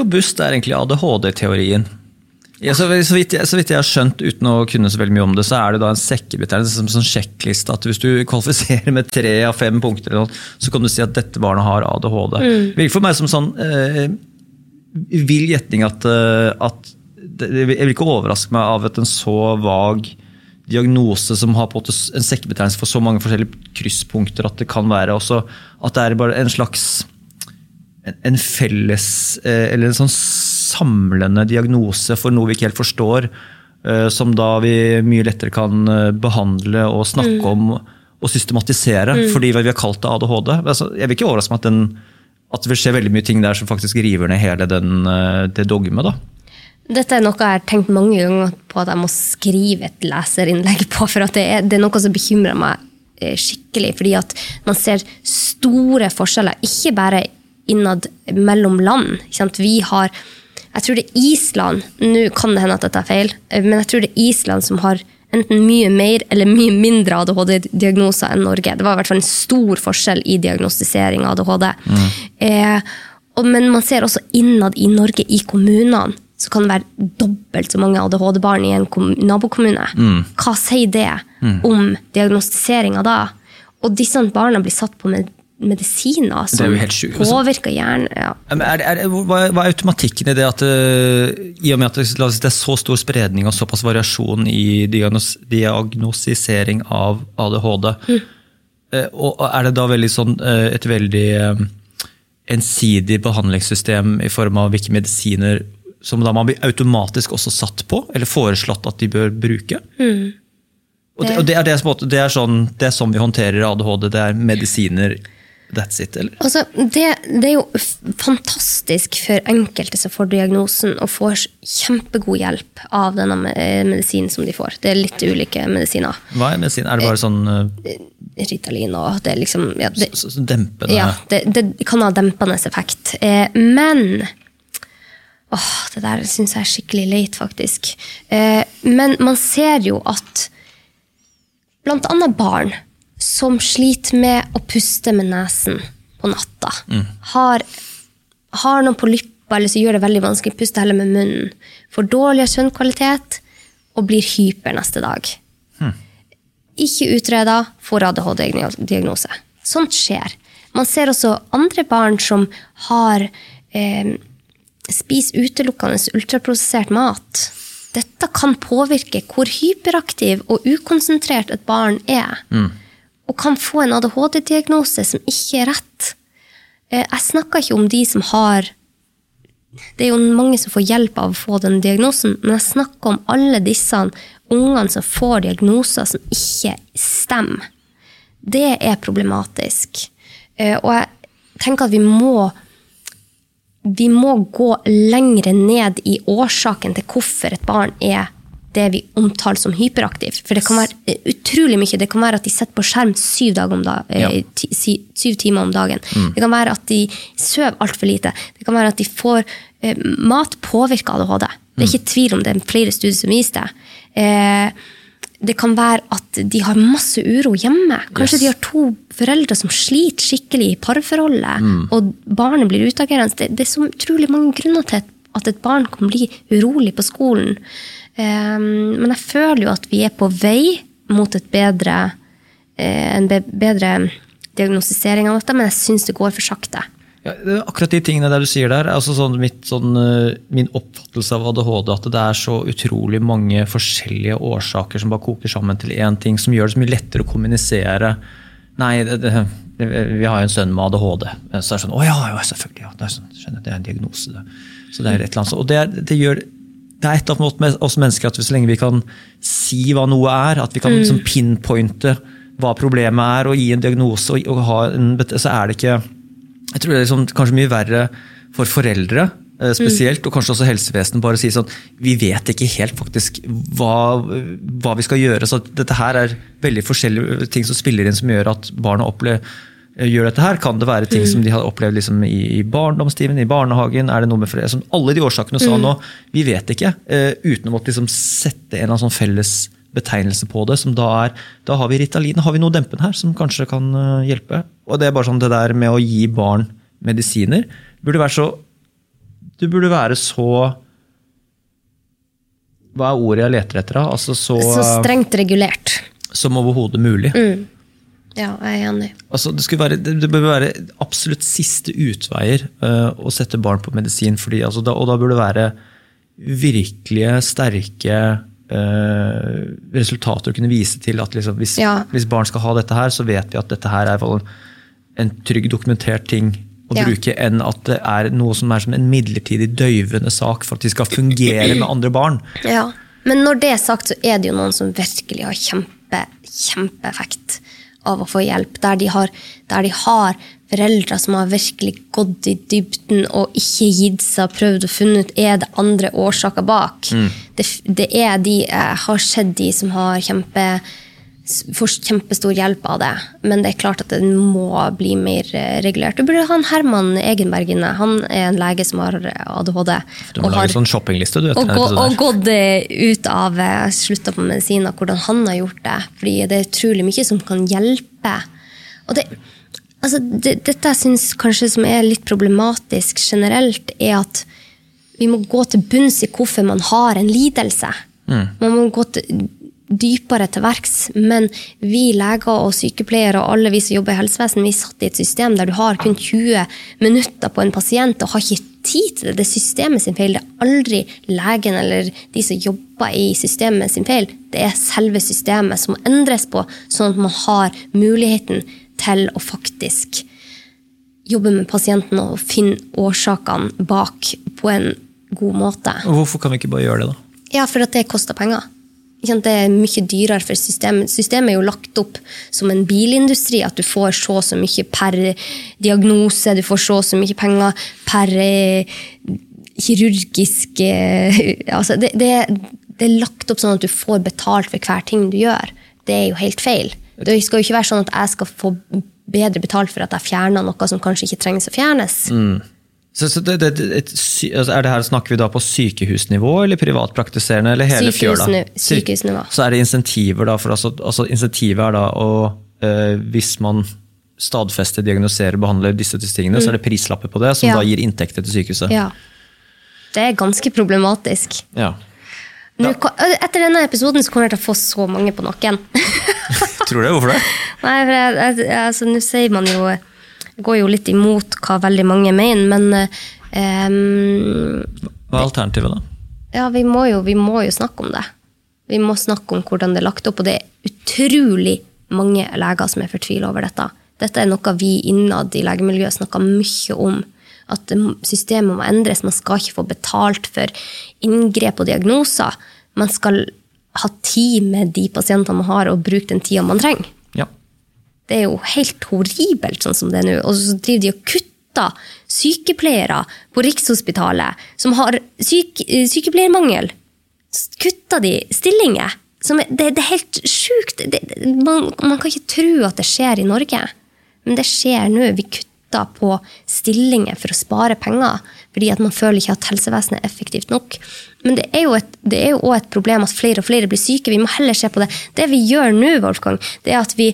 robust er egentlig ADHD-teorien? Ja, så, så, vidt så, vidt jeg, har skjønt, uten å kunne så veldig mye om det, så er det da en sekkebetegnelse som sånn sjekkliste. At hvis du kvalifiserer med tre av fem punkter, så kan du si at dette barnet har ADHD. Mm. Virker for meg som sånn eh, vill gjetning at, at det, Jeg vil ikke overraske meg av at en så vag diagnose som har på en sekkebetegnelse for så mange forskjellige krysspunkter at det kan være også at det er bare en slags en felles eh, Eller en sånn samlende diagnose for noe vi ikke helt forstår, eh, som da vi mye lettere kan eh, behandle og snakke mm. om og systematisere, mm. fordi vi har kalt det ADHD. Altså, jeg vil ikke overraske meg at, den, at det vil skje veldig mye ting der som faktisk river ned hele den, det dogmet. da. Dette er noe jeg har tenkt mange ganger på at jeg må skrive et leserinnlegg på. For det er, det er noe som bekymrer meg skikkelig. Fordi at man ser store forskjeller, ikke bare innad mellom land. Vi har jeg tror det er Island Nå kan det hende at dette er feil, eh, men jeg tror det er Island som har enten mye mer eller mye mindre ADHD-diagnoser enn Norge. Det var i hvert fall en stor forskjell i diagnostisering av ADHD. Mm. Eh, og, men man ser også innad i Norge, i kommunene, så kan det være dobbelt så mange ADHD-barn i en nabokommune. Mm. Hva sier det mm. om diagnostiseringa da? Og disse barna blir satt på med medisiner som påvirker hjernen. Ja. Er, er, hva, er automatikken i det at uh, i og med at det, er så stor spredning og såpass variasjon i diagnos, diagnostisering av ADHD, mm. uh, og er det da veldig sånn, uh, et veldig ensidig behandlingssystem i form av hvilke medisiner som da man blir automatisk også satt på, eller foreslått at de bør bruke? Mm. Og, det, og det, er det, det, er sånn, det er sånn vi håndterer ADHD, det er medisiner That's it, eller? Altså, det, det, er jo fantastisk for enkelte som får diagnosen og får kjempegod hjelp av denne medisinen som de får. Det er litt ulike medisiner. Hva er medisin? Er det bare sånn uh... Ritalin og det er liksom ja, det, Dempende? Ja, det, det, kan ha dempende effekt. Eh, men åh, det der syns jeg er skikkelig leit, faktisk. Eh, men man ser jo at blant annet barn som sliter med å puste med nesen på natta. Mm. Har, har noen polypper eller så gjør det veldig vanskelig å puste heller med munnen. Får dårligere søvnkvalitet og blir hyper neste dag. Mm. Ikke utreda, får ADHD-diagnose. Sånt skjer. Man ser også andre barn som har eh, spiser utelukkende ultraprosessert mat. Dette kan påvirke hvor hyperaktiv og ukonsentrert et barn er. Mm og kan få en ADHD-diagnose som ikke er rett. Eh, jeg snakker ikke om de som har Det er jo mange som får hjelp av å få den diagnosen, men jeg snakker om alle disse ungene som får diagnoser som ikke stemmer. Det er problematisk. Eh, og jeg tenker at vi må vi må gå lengre ned i årsaken til hvorfor et barn er det vi omtaler som hyperaktivt. For det kan være eh, utrolig mye. Det kan være at de sitter på skjerm syv, om da, eh, ja. syv timer om dagen. Mm. Det kan være at de sover altfor lite. Det kan være at de får eh, Mat påvirker ADHD. Det er mm. ikke tvil om det er flere studier som viser det. Eh, det kan være at de har masse uro hjemme. Kanskje yes. de har to foreldre som sliter skikkelig i parforholdet, mm. og barnet blir utagerende. Det, det, er så utrolig mange grunner til at et barn kan bli urolig på skolen. Ehm, men jeg føler jo at vi er på vei mot bedre, eh, en bedre diagnostisering av dette, men jeg syns det går for sakte. Ja, akkurat de tingene der du sier der, altså sånn, mitt, sånn, eh, min oppfattelse av ADHD, at det er så utrolig mange forskjellige årsaker som bare koker sammen til én ting, som gjør det så mye lettere å kommunisere. Nei, det, det, vi har jo en sønn med ADHD. Så er det sånn Å ja, ja selvfølgelig. Ja, det, er sånn, skjønner, det er en diagnose. Det. Så det er et eller annet. Og det, det gjør det er et eller annet med oss mennesker at så lenge vi kan si hva noe er, at vi kan mm. liksom pinpointe hva problemet er, og gi en diagnose, og, og ha en, så er det ikke Jeg tror det er liksom, kanskje mye verre for foreldre eh, spesielt, mm. og kanskje også helsevesenet, bare sier si sånn Vi vet ikke helt faktisk hva, hva, vi skal gjøre. så Dette her er veldig forskjellige ting som spiller inn, som gjør at barna opplever gjør dette her? Kan det være ting mm. som de har opplevd liksom i, i barndomstimen, i barnehagen? Er det noe med flere? Som alle de årsakene sa mm. nå, vi vet ikke. Uh, uten å måtte liksom sette en sånn felles betegnelse på det. som Da er, da har vi Ritalin, har vi noe dempende her som kanskje kan uh, hjelpe. Og Det er bare sånn det der med å gi barn medisiner burde være så Du burde være så Hva er ordet jeg leter etter? Altså så, Så strengt regulert. som overhodet mulig. Ja, jeg er enig. Altså, det, være, det det bør være absolutt siste utveier uh, å sette barn på medisin. Fordi, altså, da, og da burde det være virkelige, sterke uh, resultater å kunne vise til at liksom, hvis, Ja. hvis barn skal ha dette her, så vet vi at dette her er en trygg, dokumentert ting å Ja. bruke, enn at det er noe som er som en midlertidig døyvende sak for at de skal fungere med andre barn. Ja. Men når det er sagt, så er det jo noen som virkelig har kjempe, kjempeeffekt av å få hjelp. Der de, har, der de har foreldre som har virkelig gått i dybden og ikke gitt seg, prøvd å funne ut er det andre årsaker bak. Det, det er de, jeg har sett de som har kjempe, får kjempestor hjelp av det. Men det er klart at det må bli mer eh, regulert. Du burde ha en Herman Egenberg inne. Han er en lege som har ADHD. Du må og lage har- sånn shoppingliste. du og, gå, og gått eh, ut av eh, slutta på medisiner, hvordan han har gjort det. Fordi det er utrolig mye som kan hjelpe. Og det, altså, det, dette jeg syns kanskje som er litt problematisk generelt, er at vi må gå til bunns i hvorfor man har en lidelse. Man må gå til, dypere til verks. Men vi leger og sykepleiere og alle vi som jobber i helsevesen, vi er satt i et system der du har kun 20 minutter på en pasient og har ikke tid til det. Det er systemet sin feil. Det er aldri legen eller de som jobber i systemet sin feil. Det er selve systemet som må endres på, sånn at man har muligheten til å faktisk jobbe med pasienten og finne årsakene bak på en god måte. Og Hvorfor kan vi ikke bare gjøre det, da? Ja, for at det koster penger. Det er mye dyrere for systemet. Systemet er jo lagt opp som en bilindustri, at du får så og så mye per diagnose, du får så og så mye penger per eh, kirurgisk eh, altså det, det, det er lagt opp sånn at du får betalt for hver ting du gjør. Det er jo helt feil. Det skal jo ikke være sånn at jeg skal få bedre betalt for at jeg fjerner noe som kanskje ikke trengs å fjernes. Så, så det, det, et, altså er det her Snakker vi da på sykehusnivå eller privatpraktiserende? eller hele fjøla? Sykehusnu- sykehusnivå. Så er det insentiver da, for altså, altså Insentivet er da å øh, Hvis man stadfester, diagnoserer, behandler disse tingene, så er det prislapper på det, som Mm. Ja. da gir inntekter til sykehuset. Ja. Det er ganske problematisk. Ja. Nå, Etter denne episoden så kommer jeg til å få så mange på nakken. Tror du det? Hvorfor det? Nei, for altså, Nå sier man jo Går jo litt imot hva veldig mange mener, men eh, Hva er alternativet, da? ja, vi må, jo, vi må jo snakke om det. Vi må snakke om hvordan det er lagt opp, og det er utrolig mange leger som er fortvila over dette. Dette er noe vi innad i legemiljøet snakker mye om. At systemet må endres. Man skal ikke få betalt for inngrep og diagnoser. Man skal ha tid med de pasientene man har, og bruke den tida man trenger. Det er jo helt horribelt sånn som det er nå. Og så driver de og kutter sykepleiere på Rikshospitalet som har syk, eh, sykepleiermangel. Kutter de stillinger? Er, det, det er helt sjukt. Det, man, man kan ikke tro at det skjer i Norge. Men det skjer nå. Vi kutter på stillinger for å spare penger. Fordi at man føler ikke at helsevesenet er effektivt nok. Men det er jo også et problem at flere og flere blir syke. Vi må heller se på det. Det vi gjør nå, Wolfgang, det er at vi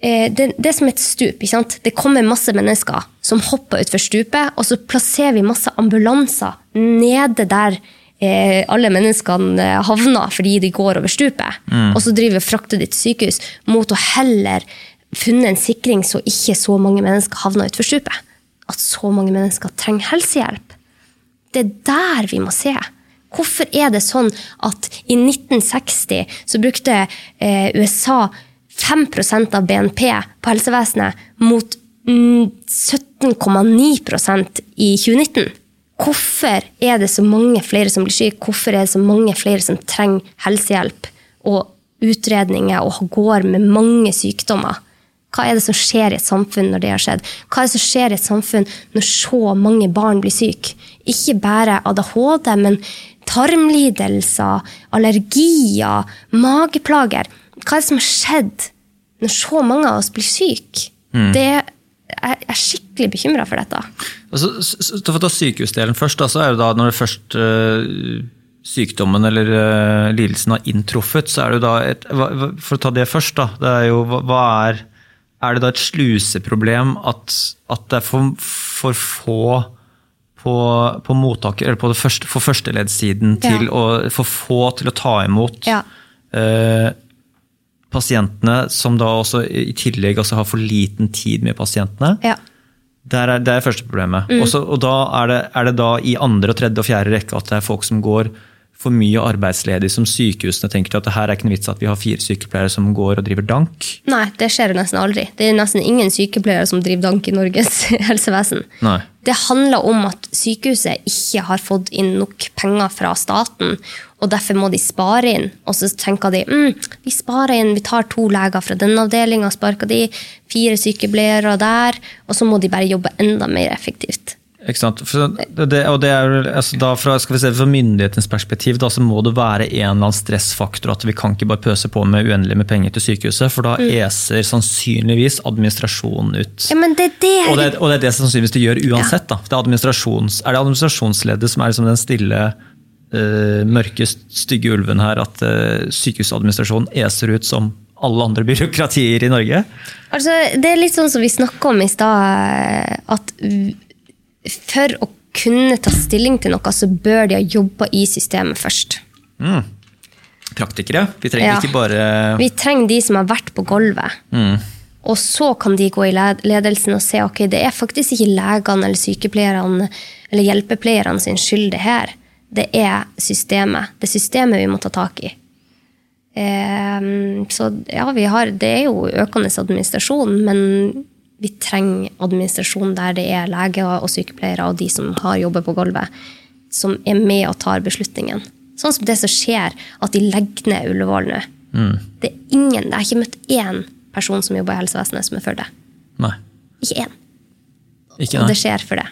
det, det er som et stup. Ikke sant? Det kommer masse mennesker som hopper utfor stupet, og så plasserer vi masse ambulanser nede der eh, alle menneskene eh, havner fordi de går over stupet. Og så driver vi frakter de til sykehus mot å heller funne en sikring så ikke så mange mennesker havner utfor stupet. At så mange mennesker trenger helsehjelp. Det er der vi må se. Hvorfor er det sånn at i 1960 så brukte eh, USA 5% av BNP på helsevesenet mot mm, 17,9% i 2019? Hvorfor er det så mange flere som blir syke? Hvorfor er det så mange flere som trenger helsehjelp og utredninger og går med mange sykdommer? Hva er det som skjer i et samfunn når det har skjedd? Hva er det som skjer i et samfunn når så mange barn blir syke? Ikke bare ADHD, men tarmlidelser, allergier, mageplager. Hva er det som har skjedd når så mange av oss blir syke? Det er, jeg er skikkelig bekymra for dette. Altså, for å ta sykehusdelen først, så er det da når det først øh, sykdommen eller øh, lidelsen har inntruffet, så er det jo da et, For å ta det først, da. Det er jo hva, er Er det da et sluseproblem at, at det er for, for få på, på mottaker, eller på det første, for førsteleddsiden til Ja. å få få til å ta imot Ja. eh, pasientene, som da også i tillegg også har for liten tid med pasientene. Ja. Er, det er første problemet. Mm. Også, og da er det, er det da i andre, og tredje og fjerde rekke at det er folk som går for mye arbeidsledige, som sykehusene tenker til at det her er ikke noe vits at vi har fire sykepleiere som går og driver dank. Nei, det skjer jo nesten aldri. Det er nesten ingen sykepleiere som driver dank i Norges helsevesen. Nei. Det handler om at sykehuset ikke har fått inn nok penger fra staten, og derfor må de spare inn. Og så tenker de mm, vi sparer inn, vi tar to leger fra den avdelinga, sparker de, fire sykepleiere der, og så må de bare jobbe enda mer effektivt. Ikke sant? Det, det, og det er, altså da fra, skal vi se, fra myndighetens perspektiv da, så må det være en eller annen stressfaktor. at Vi kan ikke bare pøse på med uendelig med penger til sykehuset, for da eser sannsynligvis administrasjonen ut. Ja, men det er Og det, og det er det sannsynligvis det gjør uansett. Da. Det er, administrasjons, er det administrasjonsleddet som er liksom den stille, uh, mørke, stygge ulven her, at uh, sykehusadministrasjonen eser ut som alle andre byråkratier i Norge? Altså, det er litt sånn som vi snakka om i stad, at for å kunne ta stilling til noe, så bør de ha jobba i systemet først. Praktikere. Vi trenger Ja. ikke bare Vi trenger de som har vært på gulvet. Og så kan de gå i ledelsen og se ok, det er faktisk ikke legene eller sykepleierne eller hjelpepleierne sin skyld, det her. Det er systemet. Det er systemet vi må ta tak i. Eh, så ja, vi har, det er jo økende administrasjon, men vi trenger administrasjon der det er leger og sykepleiere og de som har jobber på gulvet, som er med og tar beslutningen. Sånn som det som skjer, at de legger ned Ullevål nå. Det er ingen, Jeg har ikke møtt én person som jobber i helsevesenet som er for det. Nei. Ikke én. Ikke Og det skjer for det.